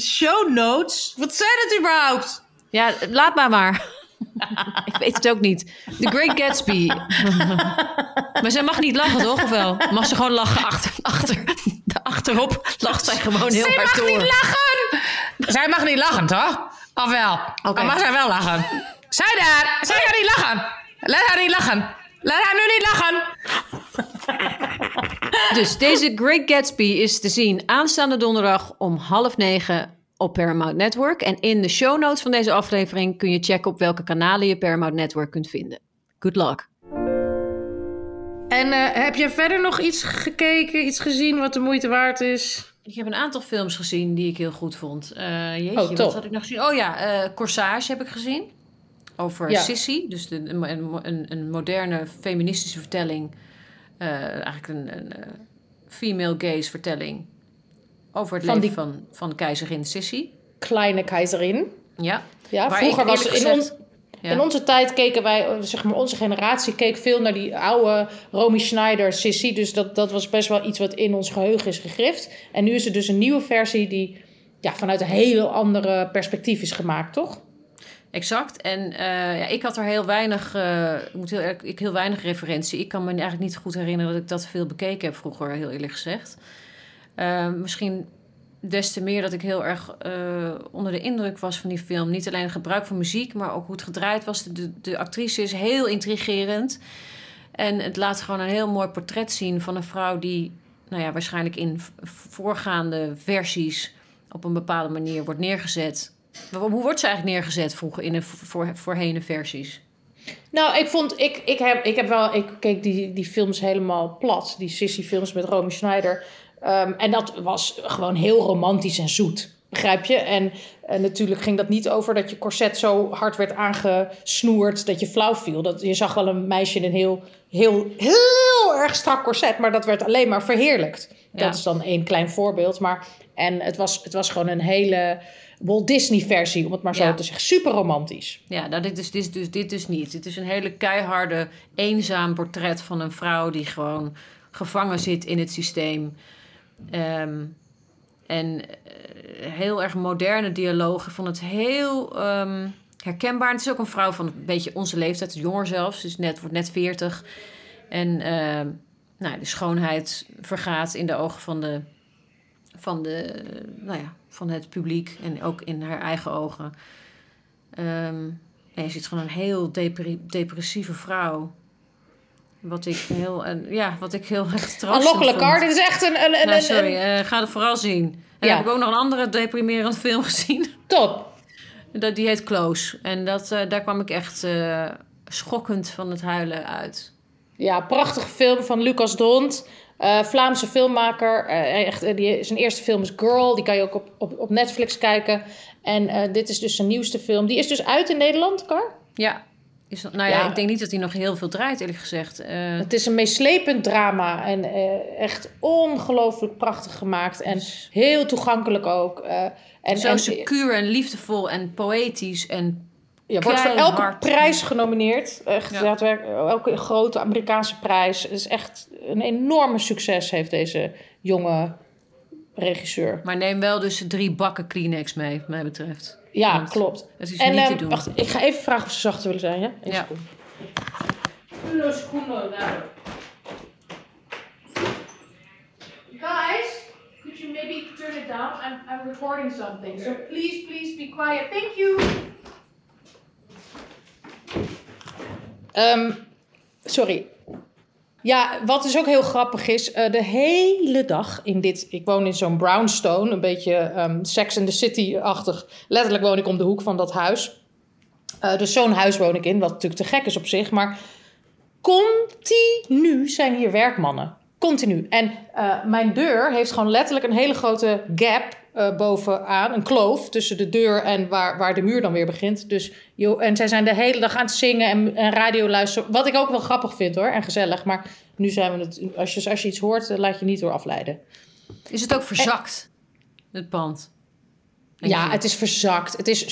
Show notes? Wat zijn dat überhaupt? Ja, laat maar maar. [LAUGHS] ik weet het ook niet. The Great Gatsby. [LAUGHS] maar zij mag niet lachen, toch? Of wel? Mag ze gewoon lachen achter, achter, achterop? Lacht zij gewoon heel Zij hard mag door. niet lachen! Zij mag niet lachen, toch? Of wel? Oké. Dan mag zij wel lachen. Zij daar! Zij gaat niet lachen! Laat haar niet lachen! Laat haar nu niet lachen! Dus deze Great Gatsby is te zien aanstaande donderdag om half negen op Paramount Network. En in de show notes van deze aflevering kun je checken op welke kanalen je Paramount Network kunt vinden. Good luck. En eh, heb je verder nog iets gekeken, iets gezien wat de moeite waard is? Ik heb een aantal films gezien die ik heel goed vond. Eh jeetje, Oh, wat had ik nog gezien? Oh ja, eh, Corsage heb ik gezien. Over Ja. Sissy, dus de, een, een, een moderne feministische vertelling. Eh, eigenlijk een, een female gaze vertelling. Over het Van leven die- van, van keizerin Sissy. Kleine keizerin. Ja. Ja, Waar vroeger was in, on- Ja. in onze tijd keken wij, zeg maar onze generatie keek veel naar die oude Romy Schneider Sissy. Dus dat, dat was best wel iets wat in ons geheugen is gegrift. En nu is er dus een nieuwe versie die ja, vanuit een heel andere perspectief is gemaakt, toch? Exact. En eh, ja, ik had er heel weinig, eh, ik moet heel, ik heel weinig referentie. Ik kan me eigenlijk niet goed herinneren dat ik dat veel bekeken heb vroeger, heel eerlijk gezegd. Eh, misschien des te meer dat ik heel erg eh, onder de indruk was van die film. Niet alleen het gebruik van muziek, maar ook hoe het gedraaid was. De, de actrice is heel intrigerend. En het laat gewoon een heel mooi portret zien van een vrouw die, nou ja, waarschijnlijk in voorgaande versies op een bepaalde manier wordt neergezet. Hoe wordt ze eigenlijk neergezet vroeger in de voor, voorheen versies? Nou, ik vond, ik, ik, heb, ik heb wel, ik keek die, die films helemaal plat, die Sissy-films met Romy Schneider. Ehm, en dat was gewoon heel romantisch en zoet, begrijp je? En eh, natuurlijk ging dat niet over dat je corset zo hard werd aangesnoerd dat je flauw viel. Dat, je zag wel een meisje in een heel, heel, heel erg strak corset, maar dat werd alleen maar verheerlijkt. Ja. Dat is dan één klein voorbeeld. Maar, en het was, het was gewoon een hele Walt Disney-versie, om het maar zo Ja. te zeggen. Super romantisch. Ja, nou, dit, is, dit, is dus, dit is niet. Dit is een hele keiharde, eenzaam portret van een vrouw die gewoon gevangen zit in het systeem. Ehm, en eh, heel erg moderne dialoog. Ik vond het heel ehm, herkenbaar. Het is ook een vrouw van een beetje onze leeftijd, jonger zelfs. Dus net, wordt net 40. En ehm, nou, de schoonheid vergaat in de ogen van, de, van, de, nou ja, van het publiek. En ook in haar eigen ogen. En je ziet gewoon een heel depressieve vrouw. Wat ik heel, en, ja, wat ik heel erg troostend Aanlokkelijk, vond. Card. Dit is echt een... een, een, Nou, een- sorry, eh, ga het vooral zien. En Ja. heb ik ook nog een andere deprimerende film [LAUGHS] gezien. Top. Dat, die heet Close. En dat, eh, daar kwam ik echt eh, schokkend van het huilen uit. Ja, prachtige film van Lucas Dont. Vlaamse filmmaker. Echt, die, zijn eerste film is Girl. Die kan je ook op, op, op Netflix kijken. En dit is dus zijn nieuwste film. Die is dus uit in Nederland, Car. Ja, is, dat- nou ja, Ja. ik denk niet dat hij nog heel veel draait, eerlijk gezegd. Eh, Het is een meeslepend drama. En eh, echt ongelooflijk prachtig gemaakt. En heel toegankelijk ook. eh, en, zo en, secuur en liefdevol en poëtisch en Ja, wordt voor elke prijs genomineerd. Echt, Ja. elke grote Amerikaanse prijs. Het is echt een enorme succes heeft deze jonge regisseur. Maar neem wel dus drie bakken Kleenex mee, wat mij betreft. Ja, Want klopt. Het is En niet te ehm, doen. wacht, ik ga even vragen of ze zachter willen zijn. Ja? Eén Ja. seconde. Uno secondo, daar. Guys, could you maybe turn it down? I'm, I'm recording something. So please, please be quiet. Thank you. Ehm, sorry. Ja, wat dus ook heel grappig is, eh, de hele dag in dit... Ik woon in zo'n brownstone, een beetje ehm, Sex and the City-achtig. Letterlijk woon ik om de hoek van dat huis. Eh, dus zo'n huis woon ik in, wat natuurlijk te gek is op zich. Maar continu zijn hier werkmannen. Continu. En eh, mijn deur heeft gewoon letterlijk een hele grote gap eh, bovenaan. Een kloof tussen de deur en waar, waar de muur dan weer begint. Dus, joh, en zij zijn de hele dag aan het zingen en, en radio luisteren. Wat ik ook wel grappig vind hoor. En gezellig. Maar nu zijn we het... Als je, als je iets hoort, eh, laat je niet door afleiden. Is het ook verzakt, het pand? Ja, het is verzakt. Het is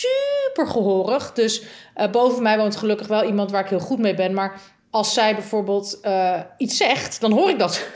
super gehorig. Dus eh, boven mij woont gelukkig wel iemand waar ik heel goed mee ben. Maar als zij bijvoorbeeld iets zegt, dan hoor ik dat.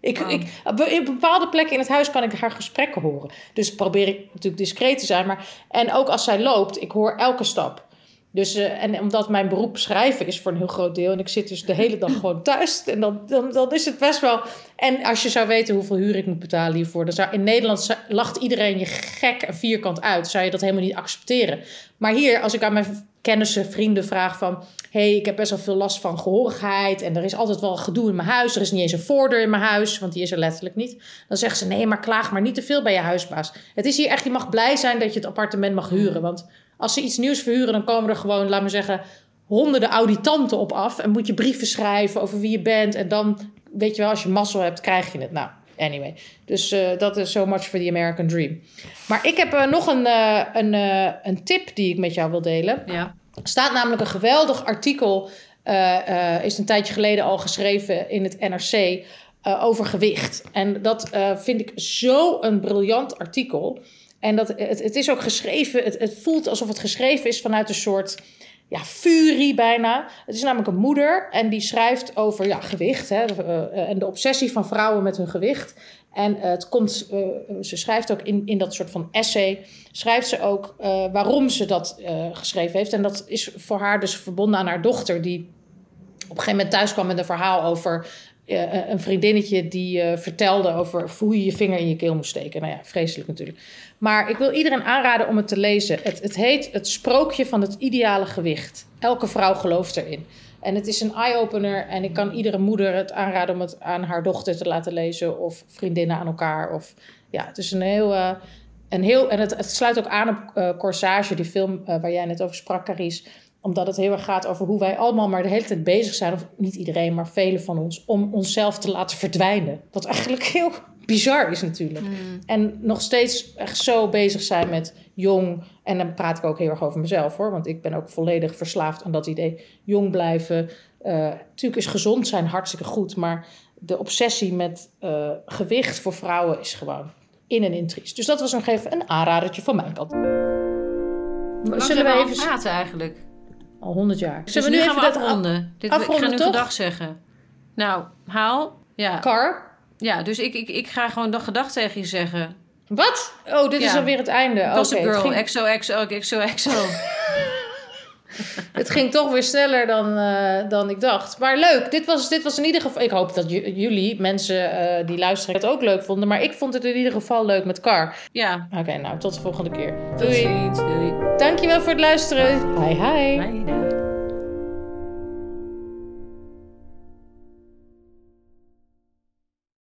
Ik, Oh. ik, op bepaalde plekken in het huis kan ik haar gesprekken horen. Dus probeer ik natuurlijk discreet te zijn. Maar, en ook als zij loopt, ik hoor elke stap. Dus, eh, en omdat mijn beroep schrijven is voor een heel groot deel. En ik zit dus de hele dag [LAUGHS] gewoon thuis. En dan, dan, dan is het best wel. En als je zou weten hoeveel huur ik moet betalen hiervoor. Dan zou, in Nederland lacht iedereen je gek en vierkant uit. Zou je dat helemaal niet accepteren. Maar hier, als ik aan mijn kennissen, vrienden vraag van... hey, ik heb best wel veel last van gehoorigheid... en er is altijd wel gedoe in mijn huis. Er is niet eens een voordeur in mijn huis, want die is er letterlijk niet. Dan zeggen ze, nee, maar klaag maar niet te veel bij je huisbaas. Het is hier echt, je mag blij zijn dat je het appartement mag huren. Want als ze iets nieuws verhuren, dan komen er gewoon, laat me zeggen... honderden auditanten op af... en moet je brieven schrijven over wie je bent... en dan, weet je wel, als je mazzel hebt, krijg je het. Nou, anyway. Dus eh, dat is so much for the American dream. Maar ik heb eh, nog een, eh, een, een tip die ik met jou wil delen. Ja. Er staat namelijk een geweldig artikel, is een tijdje geleden al geschreven in het NRC, over gewicht. En dat vind ik zo een briljant artikel. En dat, het, het is ook geschreven, het, het voelt alsof het geschreven is vanuit een soort ja, furie bijna. Het is namelijk een moeder en die schrijft over ja, gewicht hè, eh, eh, en de obsessie van vrouwen met hun gewicht. En eh, het komt, ze schrijft ook in, in dat soort van essay, schrijft ze ook waarom ze dat geschreven heeft. En dat is voor haar dus verbonden aan haar dochter, die op een gegeven moment thuis kwam met een verhaal over een vriendinnetje die vertelde over hoe je je vinger in je keel moest steken. Nou ja, vreselijk natuurlijk. Maar ik wil iedereen aanraden om het te lezen. Het, het heet Het Sprookje van het Ideale Gewicht. Elke vrouw gelooft erin. En het is een eye-opener en ik kan iedere moeder het aanraden om het aan haar dochter te laten lezen of vriendinnen aan elkaar. Of, ja, het is een heel... eh, een heel en het, het sluit ook aan op eh, Corsage, die film eh, waar jij net over sprak, Carice omdat het heel erg gaat over hoe wij allemaal maar de hele tijd bezig zijn, of niet iedereen, maar velen van ons, om onszelf te laten verdwijnen. Wat eigenlijk heel bizar is natuurlijk. En nog steeds echt zo bezig zijn met jong, en dan praat ik ook heel erg over mezelf hoor, want ik ben ook volledig verslaafd aan dat idee. Jong blijven. Eh, natuurlijk is gezond zijn hartstikke goed, maar de obsessie met eh, gewicht voor vrouwen is gewoon in en in triest. Dus dat was nog even een aanradertje van mijn kant. Zullen Zullen we even... praten eigenlijk? Al honderd jaar. Dus Zullen we nu gaan even we dat afronden. Dit, ik afronden, ga nu toch? zeggen. Nou, haal. Ja, Car? Ja dus ik, ik, ik ga gewoon dag gedag tegen je zeggen. Wat? Oh, dit is alweer het einde. Gossip het, Girl, exo, exo, exo, exo. [LAUGHS] het ging toch weer sneller dan, eh, dan ik dacht. Maar leuk, dit was, dit was in ieder geval... Ik hoop dat jullie, mensen eh, die luisteren, het ook leuk vonden. Maar ik vond het in ieder geval leuk met Car. Ja, Oké, nou, tot de volgende keer. tot Doei. ziens. Doei. Dankjewel voor het luisteren. Hi, hi. Bye.